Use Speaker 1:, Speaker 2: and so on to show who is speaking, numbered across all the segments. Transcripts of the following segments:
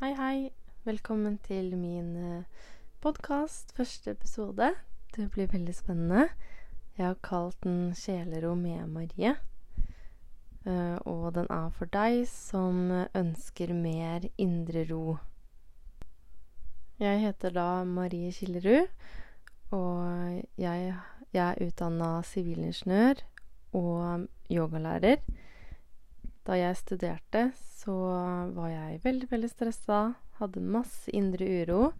Speaker 1: Hei, hei. Velkommen til min podkast, første episode. Det blir veldig spennende. Jeg har kalt den 'Sjelero med Marie'. Eh, og den er for deg som ønsker mer indre ro. Jeg heter da Marie Killerud, og jeg, jeg er utdanna sivilingeniør og yogalærer. Da jeg studerte, så var jeg veldig, veldig stressa, hadde masse indre uro.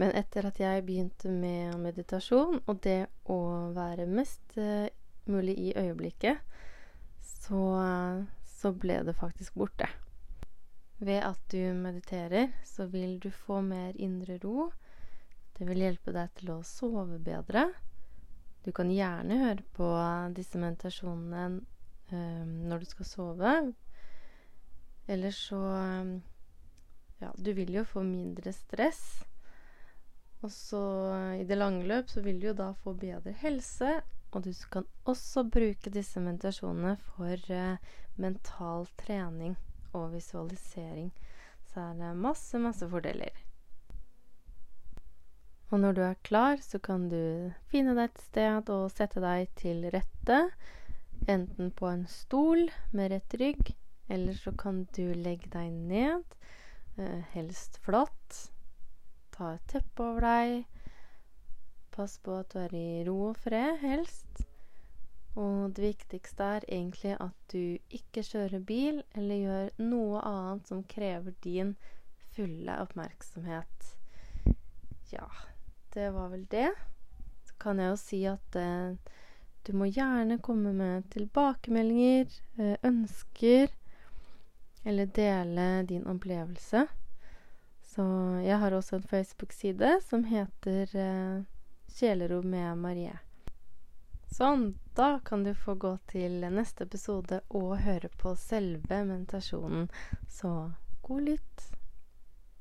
Speaker 1: Men etter at jeg begynte med meditasjon og det å være mest eh, mulig i øyeblikket, så, så ble det faktisk borte. Ved at du mediterer, så vil du få mer indre ro. Det vil hjelpe deg til å sove bedre. Du kan gjerne høre på disse meditasjonene når du skal sove. Eller så Ja, du vil jo få mindre stress. Og så i det lange løp så vil du jo da få bedre helse. Og du kan også bruke disse meditasjonene for eh, mental trening og visualisering. Så er det masse, masse fordeler. Og når du er klar, så kan du finne deg et sted og sette deg til rette. Enten på en stol med rett rygg, eller så kan du legge deg ned, eh, helst flatt. Ta et teppe over deg. Pass på at du er i ro og fred, helst. Og det viktigste er egentlig at du ikke kjører bil eller gjør noe annet som krever din fulle oppmerksomhet. Ja, det var vel det. Så kan jeg jo si at eh, du må gjerne komme med tilbakemeldinger, eh, ønsker, eller dele din opplevelse. Så jeg har også en Facebook-side som heter eh, Kjelerom med Marie. Sånn, da kan du få gå til neste episode og høre på selve meditasjonen. Så god lytt.